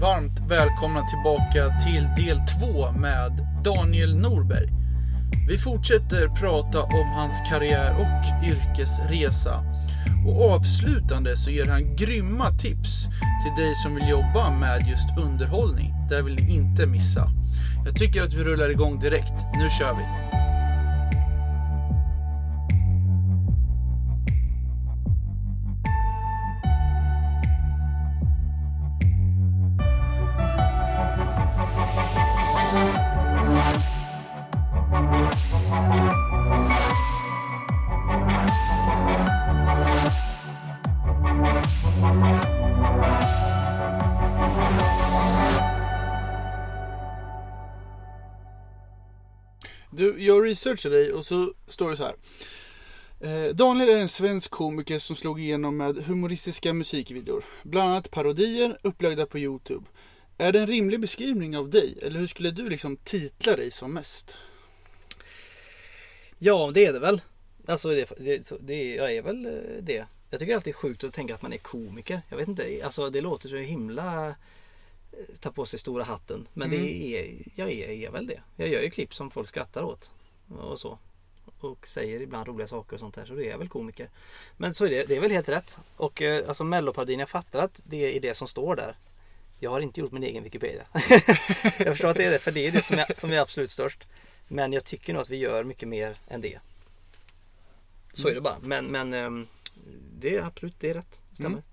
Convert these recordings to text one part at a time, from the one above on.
varmt välkomna tillbaka till del två med Daniel Norberg. Vi fortsätter prata om hans karriär och yrkesresa. Och avslutande så ger han grymma tips till dig som vill jobba med just underhållning. Det vill ni inte missa. Jag tycker att vi rullar igång direkt. Nu kör vi! Researchade dig och så står det så här. Eh, Daniel är en svensk komiker som slog igenom med humoristiska musikvideor. Bland annat parodier upplagda på Youtube. Är det en rimlig beskrivning av dig? Eller hur skulle du liksom titla dig som mest? Ja, det är det väl. Alltså, det, det, det, jag är väl eh, det. Jag tycker alltid det är sjukt att tänka att man är komiker. Jag vet inte, alltså det låter så himla eh, ta på sig stora hatten. Men det är, jag är, är väl det. Jag gör ju klipp som folk skrattar åt. Och så. Och säger ibland roliga saker och sånt där. Så det är jag väl komiker. Men så är det, det är väl helt rätt. Och eh, alltså melloparodin, jag fattar att det är det som står där. Jag har inte gjort min egen Wikipedia. jag förstår att det är det, för det är det som är, som är absolut störst. Men jag tycker nog att vi gör mycket mer än det. Så är det bara. Men, men ehm, det är absolut, det är rätt. Stämmer. Mm.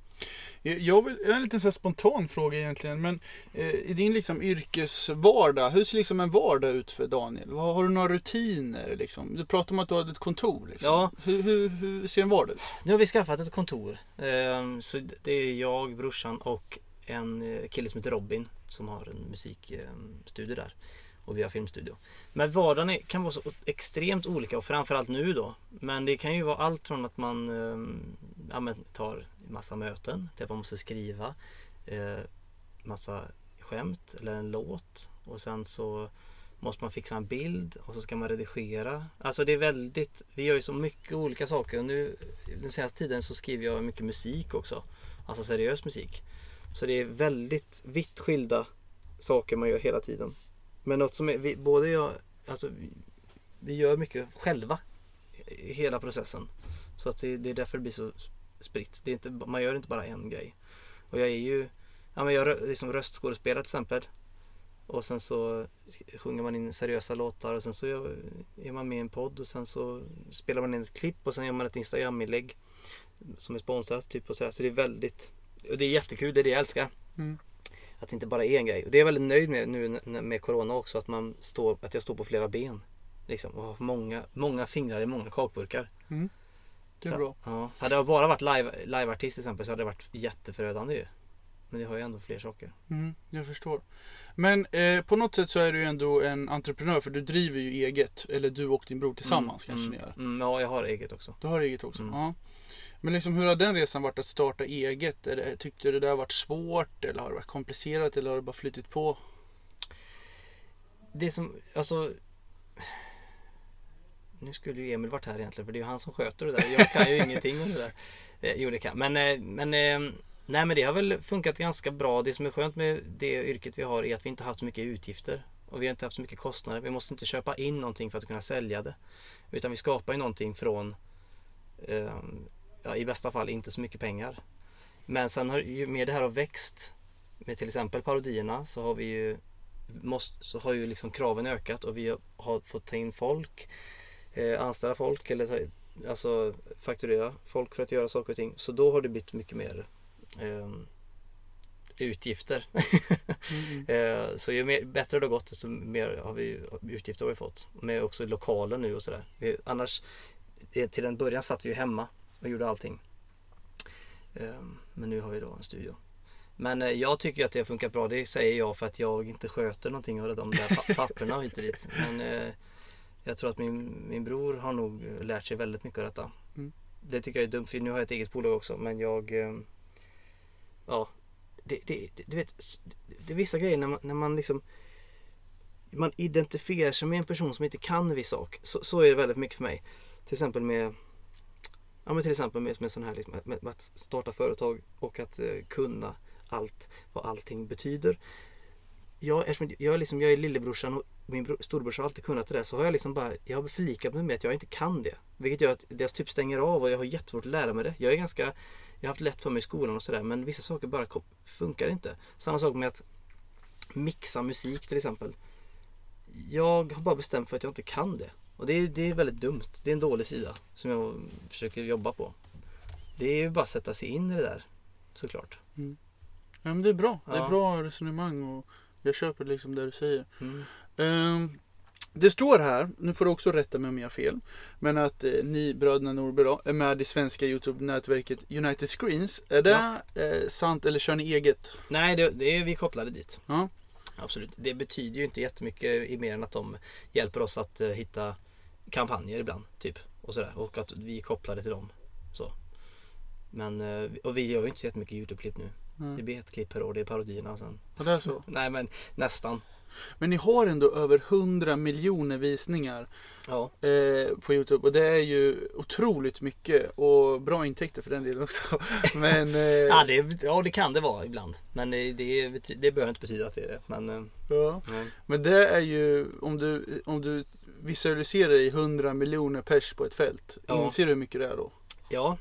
Jag jag, vill, jag har en liten så spontan fråga egentligen. Men eh, i din liksom yrkesvardag, hur ser liksom en vardag ut för Daniel? Har du några rutiner? Liksom? Du pratar om att du har ett kontor. Liksom. Ja. Hur, hur, hur ser en vardag ut? Nu har vi skaffat ett kontor. Ehm, Så det är jag, brorsan och en eh, kille som heter Robin som har en musikstudio där. Och vi har filmstudio. Men vardagen kan vara så extremt olika och framförallt nu då. Men det kan ju vara allt från att man ehm, ja, men tar massa möten där man måste skriva eh, massa skämt eller en låt. Och sen så måste man fixa en bild och så ska man redigera. Alltså det är väldigt, vi gör ju så mycket olika saker. Och nu den senaste tiden så skriver jag mycket musik också. Alltså seriös musik. Så det är väldigt vitt skilda saker man gör hela tiden. Men något som är, vi, både jag, alltså vi, vi gör mycket själva i hela processen. Så att det, det är därför det blir så spritt. Det är inte, man gör inte bara en grej. Och jag är ju, ja men jag är liksom röstskådespelare till exempel. Och sen så sjunger man in seriösa låtar och sen så är man med i en podd och sen så spelar man in ett klipp och sen gör man ett Instagram-inlägg som är sponsrat typ och sådär. Så det är väldigt, och det är jättekul, det är det jag älskar. Mm. Att det inte bara är en grej. Och det är jag väldigt nöjd med nu med Corona också, att, man står, att jag står på flera ben. Liksom, och har många, många fingrar i många kakburkar. Det är bra. Ja. Hade jag bara varit live, liveartist till exempel så hade det varit jätteförödande ju. Men det har ju ändå fler saker. Mm, jag förstår. Men eh, på något sätt så är du ju ändå en entreprenör för du driver ju eget. Eller du och din bror tillsammans kanske mm, ni gör. Mm, ja, jag har eget också. Du har eget också? Mm. Ja. Men liksom, hur har den resan varit att starta eget? Är tyckte du det har varit svårt eller har det varit komplicerat eller har det bara flyttit på? Det som, alltså Nu skulle ju Emil varit här egentligen för det är ju han som sköter det där. Jag kan ju ingenting om det där. Eh, Jo det kan men, eh, men eh, Nej men det har väl funkat ganska bra. Det som är skönt med det yrket vi har är att vi inte haft så mycket utgifter. Och vi har inte haft så mycket kostnader. Vi måste inte köpa in någonting för att kunna sälja det. Utan vi skapar ju någonting från eh, ja, I bästa fall inte så mycket pengar. Men sen har ju mer det här har växt med till exempel parodierna så har vi ju måste, så har ju liksom kraven ökat och vi har fått ta in folk eh, anställa folk eller alltså fakturera folk för att göra saker och ting. Så då har det blivit mycket mer eh, utgifter. eh, så ju mer, bättre det har gått desto mer har vi, utgifter har vi fått. Med också lokaler nu och sådär. Vi- Annars till en början satt vi ju hemma och gjorde allting. Eh, men nu har vi då en studio. Men eh, jag tycker att det har funkat bra. Det säger jag för att jag inte sköter någonting av de där pa- papperna hit och dit. Men eh, jag tror att min, min bror har nog lärt sig väldigt mycket av detta. Mm. Det tycker jag är dumt för nu har jag ett eget bolag också men jag eh, Ja det, det, det, Du vet Det är vissa grejer när man, när man liksom Man identifierar sig med en person som inte kan en viss sak. Så, så är det väldigt mycket för mig. Till exempel med Ja men till exempel med, med sån här liksom, med, med att starta företag och att eh, kunna allt, vad allting betyder. Jag, jag, är liksom, jag är lillebrorsan och min bro, storebrorsa har alltid kunnat det där så har jag liksom bara, jag har förlikat mig med att jag inte kan det. Vilket gör att det typ stänger av och jag har jättesvårt att lära mig det. Jag är ganska, jag har haft lätt för mig i skolan och sådär men vissa saker bara funkar inte. Samma sak med att mixa musik till exempel. Jag har bara bestämt för att jag inte kan det. Och det är, det är väldigt dumt. Det är en dålig sida som jag försöker jobba på. Det är ju bara att sätta sig in i det där såklart. Mm. Ja men det är bra. Det är Ja. bra resonemang och jag köper liksom det du säger. Mm. Ehm, det står här, nu får du också rätta mig om jag har fel, men att eh, ni bröderna Norberg är med i svenska Youtube-nätverket United Screens. Är det eh, sant eller kör ni eget? Nej, det, det är vi kopplade dit. Ja. Absolut. Det betyder ju inte jättemycket i mer än att de hjälper oss att eh, hitta kampanjer ibland. Typ. Och sådär. Och att vi är kopplade till dem. Så. Men, eh, och vi gör ju inte så jättemycket Youtube-klipp nu. Det Mm. blir ett klipp per år. Det är parodierna sen. Och det är så. Nej men nästan. Men ni har ändå över 100 miljoner visningar Ja. eh, på Youtube och det är ju otroligt mycket och bra intäkter för den delen också. Men eh, Ja, det, ja det kan det vara ibland. Men det, det, bety- det behöver inte betyda att det är det. Men, eh, ja. Men det är ju om du, om du visualiserar i 100 miljoner pers på ett fält. Ja. Inser du hur mycket det är då? ja.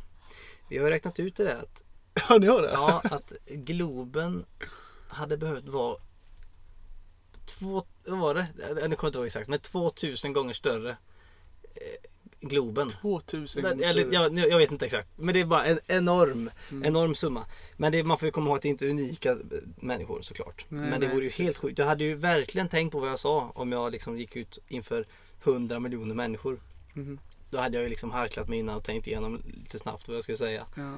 Vi har räknat ut det där att Ja ni har det? Ja, att Globen hade behövt vara två, vad var det? Jag kommer inte ihåg exakt, men 2000 gånger större eh, Globen. 2000 Nej, gånger Eller, större. jag, jag vet inte exakt, men det är bara en enorm, Mm. enorm summa. Men det, man får ju komma ihåg att det inte är unika eh, människor såklart. Nej, men det nej, vore ju helt sjukt. Jag hade ju verkligen tänkt på vad jag sa om jag liksom gick ut inför 100 miljoner människor. Mhm. Då hade jag ju liksom harklat mig innan och tänkt igenom lite snabbt vad jag skulle säga. Ja.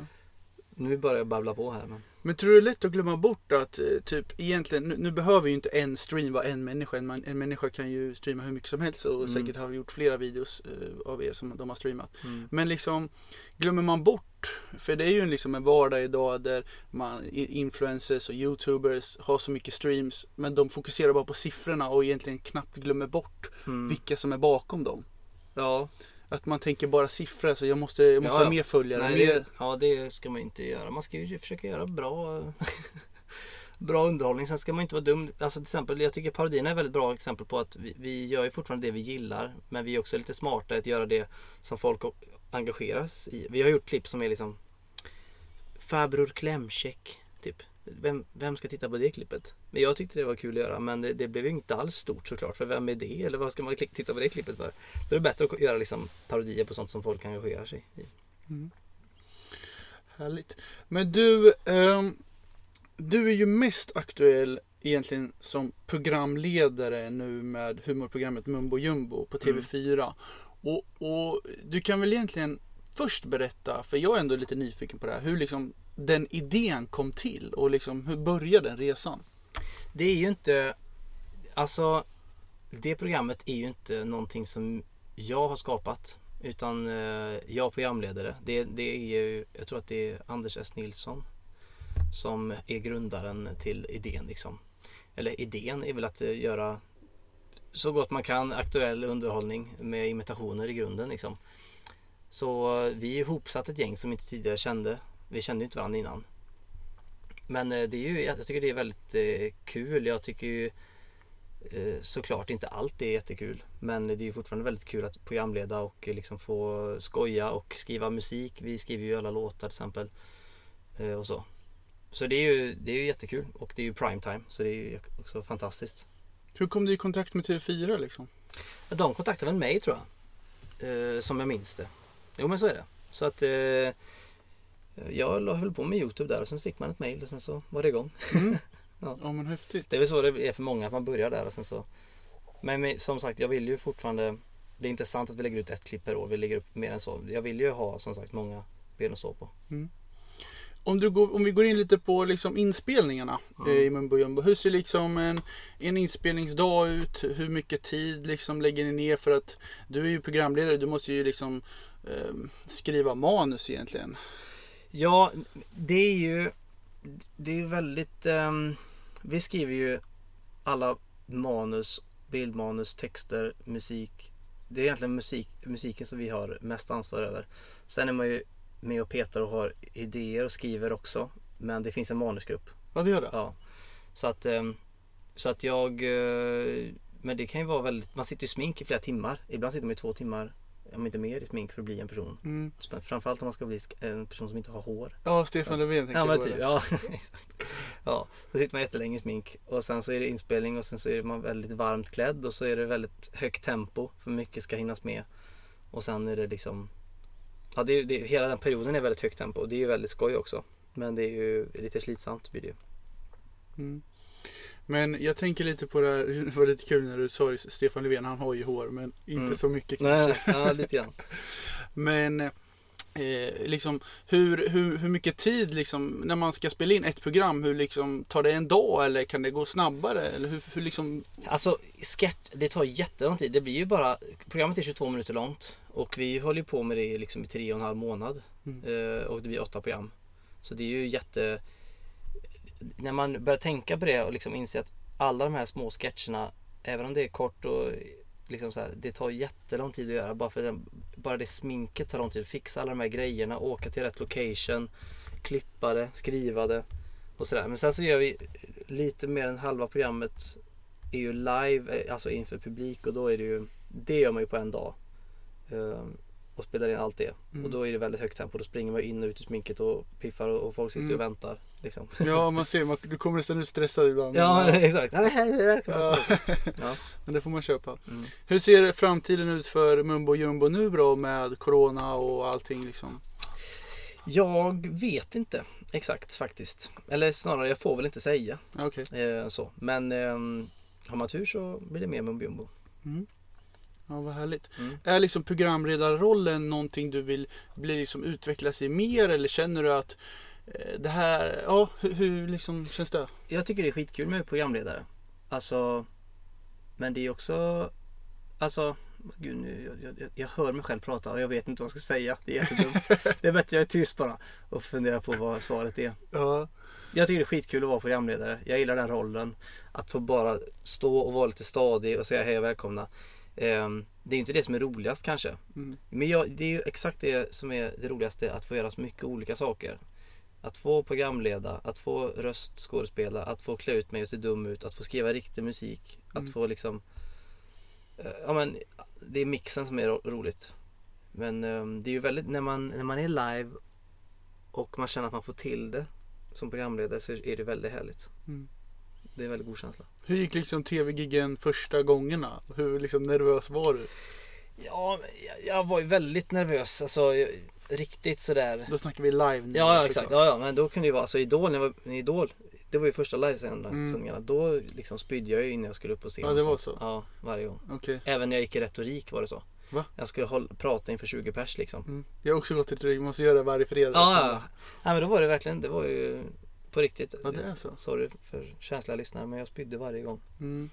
Nu börjar jag babbla på här. Men... Men tror du det är lätt att glömma bort att eh, typ egentligen, nu, nu behöver ju inte en stream vara en människa. En, en människa kan ju streama hur mycket som helst och Mm. säkert har gjort flera videos eh, av er som de har streamat. Mm. Men liksom glömmer man bort, för det är ju liksom en vardag idag där man, influencers och youtubers har så mycket streams men de fokuserar bara på siffrorna och egentligen knappt glömmer bort Mm. vilka som är bakom dem. Ja, Att man tänker bara siffror, så jag måste, jag måste Ja, ha mer följare. Nej, mer... det, ja, det ska man inte göra. Man ska ju försöka göra bra Bra underhållning. Sen ska man inte vara dum. Alltså till exempel, jag tycker parodierna är ett väldigt bra exempel på att vi, vi gör ju fortfarande det vi gillar. Men vi är också lite smarta att göra det som folk engageras i. Vi har gjort klipp som är liksom Farbror klämcheck. Typ. Vem, vem ska titta på det klippet? Men jag tyckte det var kul att göra men det, det blev ju inte alls stort såklart. För vem är det? Eller vad ska man titta på det klippet för? Då är det bättre att göra liksom parodier på sånt som folk engagerar sig i. Härligt. Men du, ehm, du är ju mest aktuell egentligen som programledare nu med humorprogrammet Mumbo Jumbo på Mm. TV4. Och, och du kan väl egentligen först berätta, för jag är ändå lite nyfiken på det här, hur liksom den idén kom till och liksom hur började den resan? Det är ju inte Alltså Det programmet är ju inte någonting som jag har skapat Utan eh, jag programledare. Det, det är ju Jag tror att det är Anders S. Nilsson Som är grundaren till idén liksom. Eller idén är väl att eh, göra Så gott man kan aktuell underhållning med imitationer i grunden liksom. Så eh, vi är ihopsatt ett gäng som inte tidigare kände. Vi kände ju inte varandra innan men eh, det är ju, jag tycker det är väldigt eh, kul. Jag tycker ju eh, såklart inte allt är jättekul. Men det är ju fortfarande väldigt kul att programleda och liksom få skoja och skriva musik. Vi skriver ju alla låtar till exempel. Och så. Så det är ju, det är ju jättekul och det är ju primetime så det är ju också fantastiskt. Hur kom du i kontakt med TV4 liksom? De kontaktade väl mig tror jag. Eh, som jag minns det. Jo men så är det. Så att eh, jag la- höll på med Youtube där och sen fick man ett mail och sen så var det igång. Ja men häftigt. Det är väl så det är för många att man börjar där och sen så Men som sagt jag vill ju fortfarande Det är inte sant att vi lägger ut ett klipp per år. Vi lägger upp mer än så. Jag vill ju ha som sagt många ben att stå på. Om, du går, om vi går in lite på liksom inspelningarna Mm. i Mumbo Jumbo. Hur ser liksom en, en inspelningsdag ut? Hur mycket tid liksom lägger ni ner? För att du är ju programledare. Du måste ju liksom eh, skriva manus egentligen. Ja, det är ju Det är ju väldigt ehm, Vi skriver ju alla manus, bildmanus, texter, musik. Det är egentligen musik, musiken som vi har mest ansvar över. Sen är man ju med och petar och har idéer och skriver också. Men det finns en manusgrupp. Ja, det gör det. Ja. Så att, ehm, så att jag... eh, Men det kan ju vara väldigt... Man sitter i smink i flera timmar. Ibland sitter man i två timmar, om inte mer, i smink för att bli en person. Mm. Framförallt om man ska bli en person som inte har hår. Ja, Stefan Löfven tänker Ja men typ, ja exakt. Ja, då sitter man jättelänge i smink och sen så är det inspelning och sen så är man väldigt varmt klädd och så är det väldigt högt tempo för mycket ska hinnas med. Och sen är det liksom Ja det, är- det, hela den perioden är väldigt högt tempo och det är ju väldigt skoj också. Men det är ju lite slitsamt blir det ju. Mm. Men jag tänker lite på det här, det var lite kul när du sa Stefan Löfven, han har ju hår men inte Mm. så mycket kanske. Nej, ja lite grann. Men eh, liksom hur, hur, hur mycket tid liksom när man ska spela in ett program, hur liksom tar det en dag eller kan det gå snabbare? Eller hur, hur liksom Alltså sketch, det tar jättelång tid. Det blir ju bara, programmet är 22 minuter långt och vi håller på med det liksom i tre och en halv månad. Mm. Eh, och det blir åtta program. Så det är ju jätte... När man börjar tänka på det och liksom inser att alla de här små sketcherna, även om det är kort och liksom så här, det tar jättelång tid att göra. Bara för den, bara det sminket tar lång tid. Fixa alla de här grejerna, åka till rätt location, klippa det, skriva det och sådär. Men sen så gör vi lite mer än halva programmet är ju live, eh, alltså inför publik och då är det ju, det gör man ju på en dag. Ehm, och spelar in allt det. Mm. Och då är det väldigt högt tempo. Då springer man in och ut i sminket och piffar och, och folk sitter Mm. och väntar. Liksom. Ja man ser, man, du kommer nästan ut stressad ibland. Ja men, exakt. Ja. men det får man köpa. Mm. Hur ser framtiden ut för Mumbo Jumbo nu då med Corona och allting liksom? Jag vet inte exakt faktiskt. Eller snarare jag får väl inte säga. Okej. Eh, så. Men ehm, har man tur så blir det mer mumbo jumbo. Ja vad härligt. Mm. Är liksom programledarrollen någonting du vill bli liksom utvecklas i mer eller känner du att eh, det här, ja hur, hur liksom känns det? Jag tycker det är skitkul med programledare. Alltså, men det är också, alltså, gud nu, jag, jag, jag hör mig själv prata och jag vet inte vad jag ska säga. Det är jättedumt. det är bättre jag är tyst bara och funderar på vad svaret är. Ja. Jag tycker det är skitkul att vara programledare. Jag gillar den rollen. Att få bara stå och vara lite stadig och säga hej och välkomna. Ehm, det är inte det som är roligast kanske. Mm. Men jag, det är ju exakt det som är det roligaste, att få göra så mycket olika saker. Att få programleda, att få röstskådespela, att få klä ut mig och se dum ut, att få skriva riktig musik, Mm. att få liksom eh, Ja men det är mixen som är ro- roligt. Men eh, det är ju väldigt, när man, när man är live och man känner att man får till det som programledare så är det väldigt härligt. Mm. Det är en väldigt god känsla. Hur gick liksom tv-giggen första gångerna? Hur liksom nervös var du? Ja, jag, jag var ju väldigt nervös. Alltså jag, riktigt sådär. Då snackar vi live nu. Ja, ja exakt. Ja, ja, men då kunde det ju vara, alltså Idol, när jag var, Idol, det var ju första livesändningarna. Mm. Då liksom spydde jag ju innan jag skulle upp på scen. Ja, det var så? Ja, varje gång. Okej. Även när jag gick i retorik var det så. Va? Jag skulle hålla, prata inför 20 pers liksom. Mm. Jag har också gått till det, måste göra det varje fredag. Ja, ja. Nej, men då var det verkligen, det var ju på riktigt. Ja, det är så. Sorry för känsliga lyssnare, men jag spydde varje gång. Mm.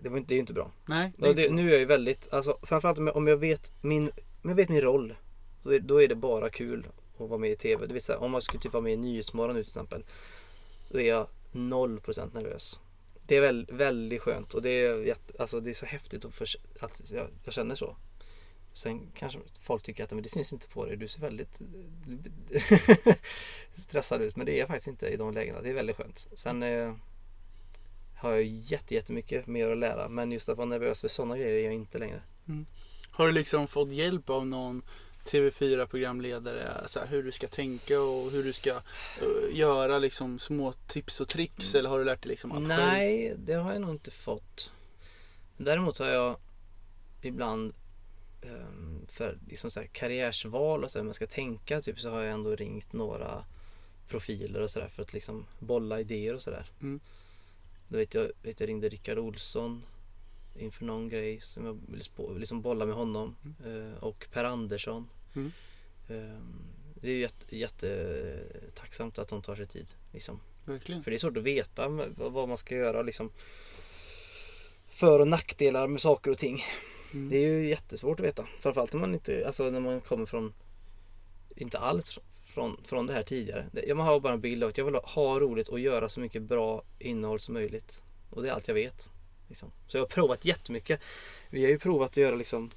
Det, var inte, det är ju inte bra. Nej, det är inte det, bra. nu är jag ju väldigt, alltså framförallt om jag, om jag vet min, om jag vet min roll. Då är, då är det bara kul att vara med i TV. Vet, så här, om man skulle typ vara med i Nyhetsmorgon nu till exempel. Så är jag 0% nervös. Det är väl, väldigt skönt och det är, jätte, alltså, det är så häftigt att, för, att jag, jag känner så. Sen kanske folk tycker att men det syns inte på dig. Du ser väldigt stressad ut. Men det är jag faktiskt inte i de lägena. Det är väldigt skönt. Sen eh, har jag jätte, jättemycket mer att lära. Men just att vara nervös för sådana grejer är jag inte längre. Har du liksom fått hjälp av någon TV4 programledare så här, hur du ska tänka och hur du ska eh, göra liksom små tips och tricks eller har du lärt dig liksom allt själv? Nej, det har jag nog inte fått. Däremot har jag ibland ehm, för liksom så här karriärsval och så här, jag ska tänka typ så har jag ändå ringt några profiler och sådär för att liksom bolla idéer och sådär. Mm. Då vet jag, vet jag ringde Rickard Olsson inför någon grej som jag ville liksom bolla med honom eh, och Per Andersson. Mm. Ehm, det är ju jätte, jättetacksamt att de tar sig tid. Liksom. Verkligen. För det är svårt att veta vad man ska göra liksom. För och nackdelar med saker och ting. Mm. Det är ju jättesvårt att veta. Framförallt när man inte, alltså när man kommer från Inte alls från, från det här tidigare. Man har bara en bild av att jag vill ha- roligt och göra så mycket bra innehåll som möjligt. Och det är allt jag vet. Liksom. Så jag har provat jättemycket. Vi har ju provat att göra liksom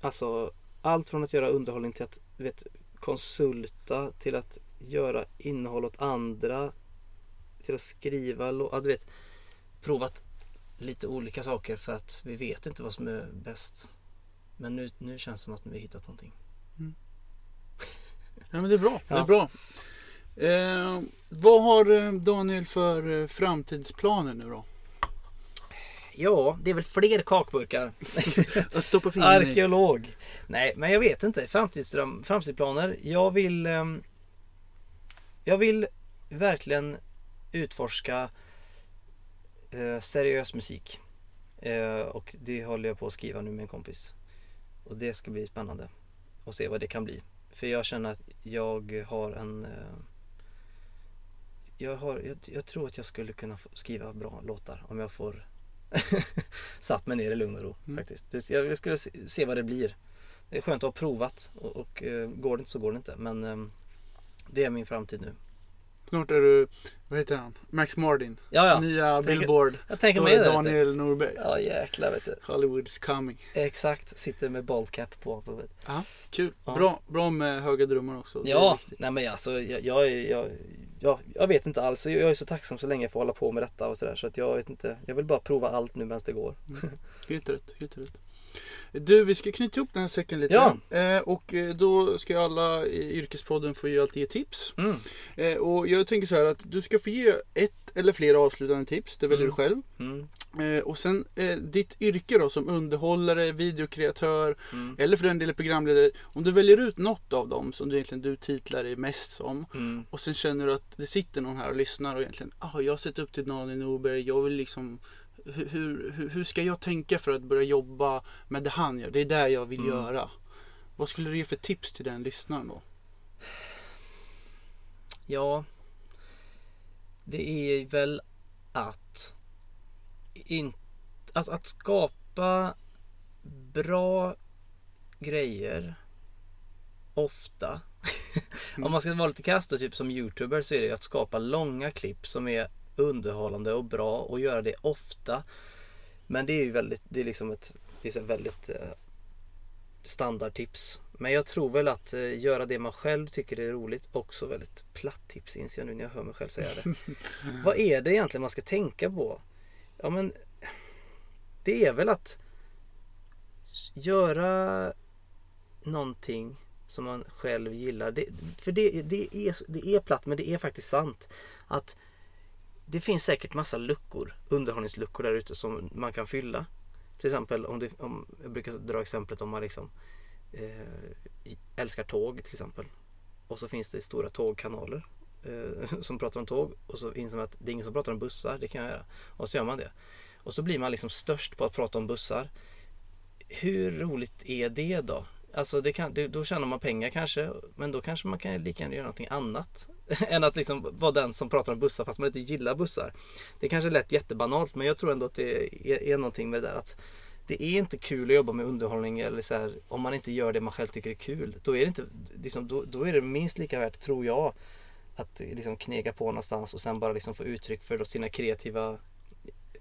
Alltså allt från att göra underhållning till att vet, konsulta till att göra innehåll åt andra. Till att skriva, ja, du vet. Provat lite olika saker för att vi vet inte vad som är bäst. Men nu, nu känns det som att vi har hittat någonting. Ja, men det är bra. Det är Ja. bra. Eh, vad har eh, Daniel för eh, framtidsplaner nu då? Ja, det är väl fler kakburkar. Att stoppa fingret? Arkeolog. Nej, men jag vet inte. Framtidsdröm, framtidsplaner. Jag vill... ehm, jag vill verkligen utforska eh, seriös musik. Eh, och det håller jag på att skriva nu med en kompis. Och det ska bli spännande. att se vad det kan bli. För jag känner att jag har en... Eh, jag, har, jag, jag tror att jag skulle kunna skriva bra låtar om jag får satt mig ner i lugn och ro Mm. faktiskt. Jag, skulle se, se vad det blir. Det är skönt att ha provat och, och eh, går det inte så går det inte. Men eh, det är min framtid nu. Snart är du, vad heter han? Max Martin. Ja, ja. Nya Tänker- Billboard. Jag tänker mig det. Daniel Norberg. Ja jäklar vet du. Hollywood's coming. Exakt. Sitter med ballcap på huvudet. Kul. Ja. Bra, bra med höga drömmar också. Ja, nej men alltså jag, jag, jag, jag, jag vet inte alls. Jag, är så tacksam så länge jag får hålla på med detta och sådär. Så att jag vet inte. Jag vill bara prova allt nu medan det går. Helt rätt, helt rätt. Du, vi ska knyta ihop den här säcken lite. Ja. Eh, och eh, då ska alla i Yrkespodden få ju alltid ge tips. Mm. Eh, och jag tänker så här att du ska få ge ett eller flera avslutande tips. Det väljer Mm. du själv. Mm. Eh, och sen eh, ditt yrke då som underhållare, videokreatör Mm. eller för den delen programledare. Om du väljer ut något av dem som du egentligen du titlar dig mest som. Mm. Och sen känner du att det sitter någon här och lyssnar och egentligen, ah, jag har sett upp till Daniel Norberg, jag vill liksom hur, hur, hur ska jag tänka för att börja jobba med det han gör? Det är det jag vill Mm. göra. Vad skulle du ge för tips till den lyssnaren då? Ja. Det är väl att in, alltså att skapa bra grejer ofta. Om man ska vara lite krasst då, typ som youtuber så är det ju att skapa långa klipp som är underhållande och bra och göra det ofta. Men det är ju väldigt, det är liksom ett, det är så väldigt eh, standardtips. Men jag tror väl att eh, göra det man själv tycker är roligt också väldigt platt tips inser jag nu när jag hör mig själv säga det. Vad är det egentligen man ska tänka på? Ja men det är väl att göra någonting som man själv gillar. Det, för det, det, är, det är platt men det är faktiskt sant. Att det finns säkert massa luckor, underhållningsluckor där ute som man kan fylla. Till exempel om, det, om jag brukar dra exemplet om man liksom eh, älskar tåg till exempel. Och så finns det stora tågkanaler eh, som pratar om tåg och så inser man att det är ingen som pratar om bussar, det kan jag göra. Och så gör man det. Och så blir man liksom störst på att prata om bussar. Hur roligt är det då? Alltså det kan, det, då tjänar man pengar kanske men då kanske man kan lika gärna göra någonting annat än att liksom vara den som pratar om bussar fast man inte gillar bussar. Det kanske lät jättebanalt men jag tror ändå att det är, är någonting med det där att det är inte kul att jobba med underhållning eller så här, om man inte gör det man själv tycker är kul. Då är det, inte, liksom, då, då är det minst lika värt, tror jag, att liksom knega på någonstans och sen bara liksom få uttryck för sina kreativa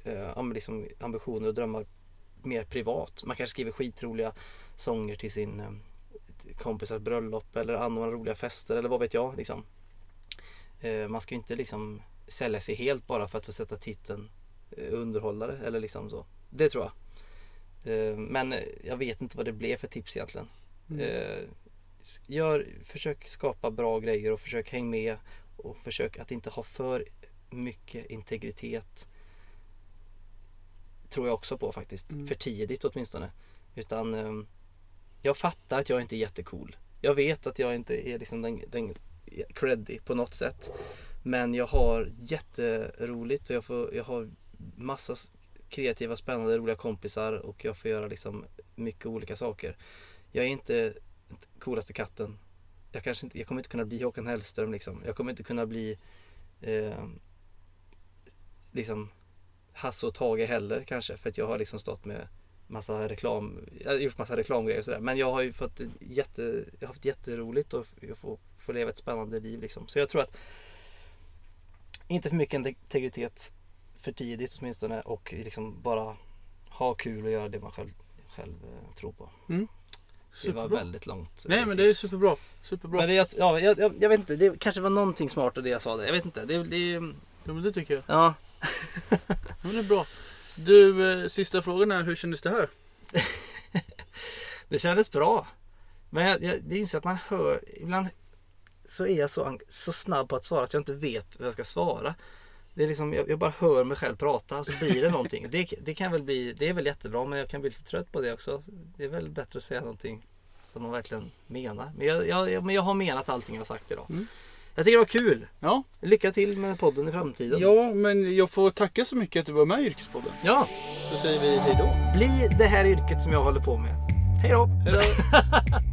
eh, ja, men liksom ambitioner och drömmar mer privat. Man kanske skriver skitroliga sånger till sin eh, kompisars bröllop eller anordnar roliga fester eller vad vet jag. Liksom. Eh, man ska ju inte liksom sälja sig helt bara för att få sätta titeln eh, underhållare eller liksom så. Det tror jag. Eh, men jag vet inte vad det blev för tips egentligen. Mm. Gör, försök skapa bra grejer och försök häng med och försök att inte ha för mycket integritet. Tror jag också på faktiskt. Mm. För tidigt åtminstone. Utan ehm, jag fattar att jag inte är jättecool. Jag vet att jag inte är liksom den, den creddig på något sätt. Men jag har jätteroligt och jag, får, jag har massa kreativa, spännande, roliga kompisar och jag får göra liksom mycket olika saker. Jag är inte coolaste katten. Jag, kanske inte, jag kommer inte kunna bli Håkan Hellström liksom. Jag kommer inte kunna bli eh, liksom Hasse och Tage heller kanske för att jag har liksom stått med massa reklam, jag har gjort massa reklamgrejer och sådär. Men jag har ju fått jätte, jag har haft jätteroligt och jag får, får leva ett spännande liv liksom. Så jag tror att inte för mycket integritet för tidigt åtminstone och liksom bara ha kul och göra det man själv, själv eh, tror på. Mm. Det var Superbra. väldigt långt. Nej men det är superbra. Superbra. Men det, jag- ja, jag, jag, vet inte, det kanske var någonting smart av det jag sa där. Jag vet inte. Det, det, Ja men det tycker jag. ja. Ja, men det är bra. Du, eh, sista frågan är hur kändes det här? Det kändes bra. Men jag, jag, det inser att man hör, ibland så är jag så, så snabb på att svara att jag inte vet vad jag ska svara. Det är liksom, jag, jag bara hör mig själv prata och så blir det någonting. Det, det kan väl bli, det är väl jättebra men jag kan bli lite trött på det också. Det är väl bättre att säga någonting som man verkligen menar. Men jag, jag, men jag har menat allting jag har sagt idag. Mm. Jag tycker det var kul. Ja. Lycka till med podden i framtiden. ja, men jag får tacka så mycket att du var med i Yrkespodden. ja, Så säger vi hej då. bli det här yrket som jag håller på med. Hej då!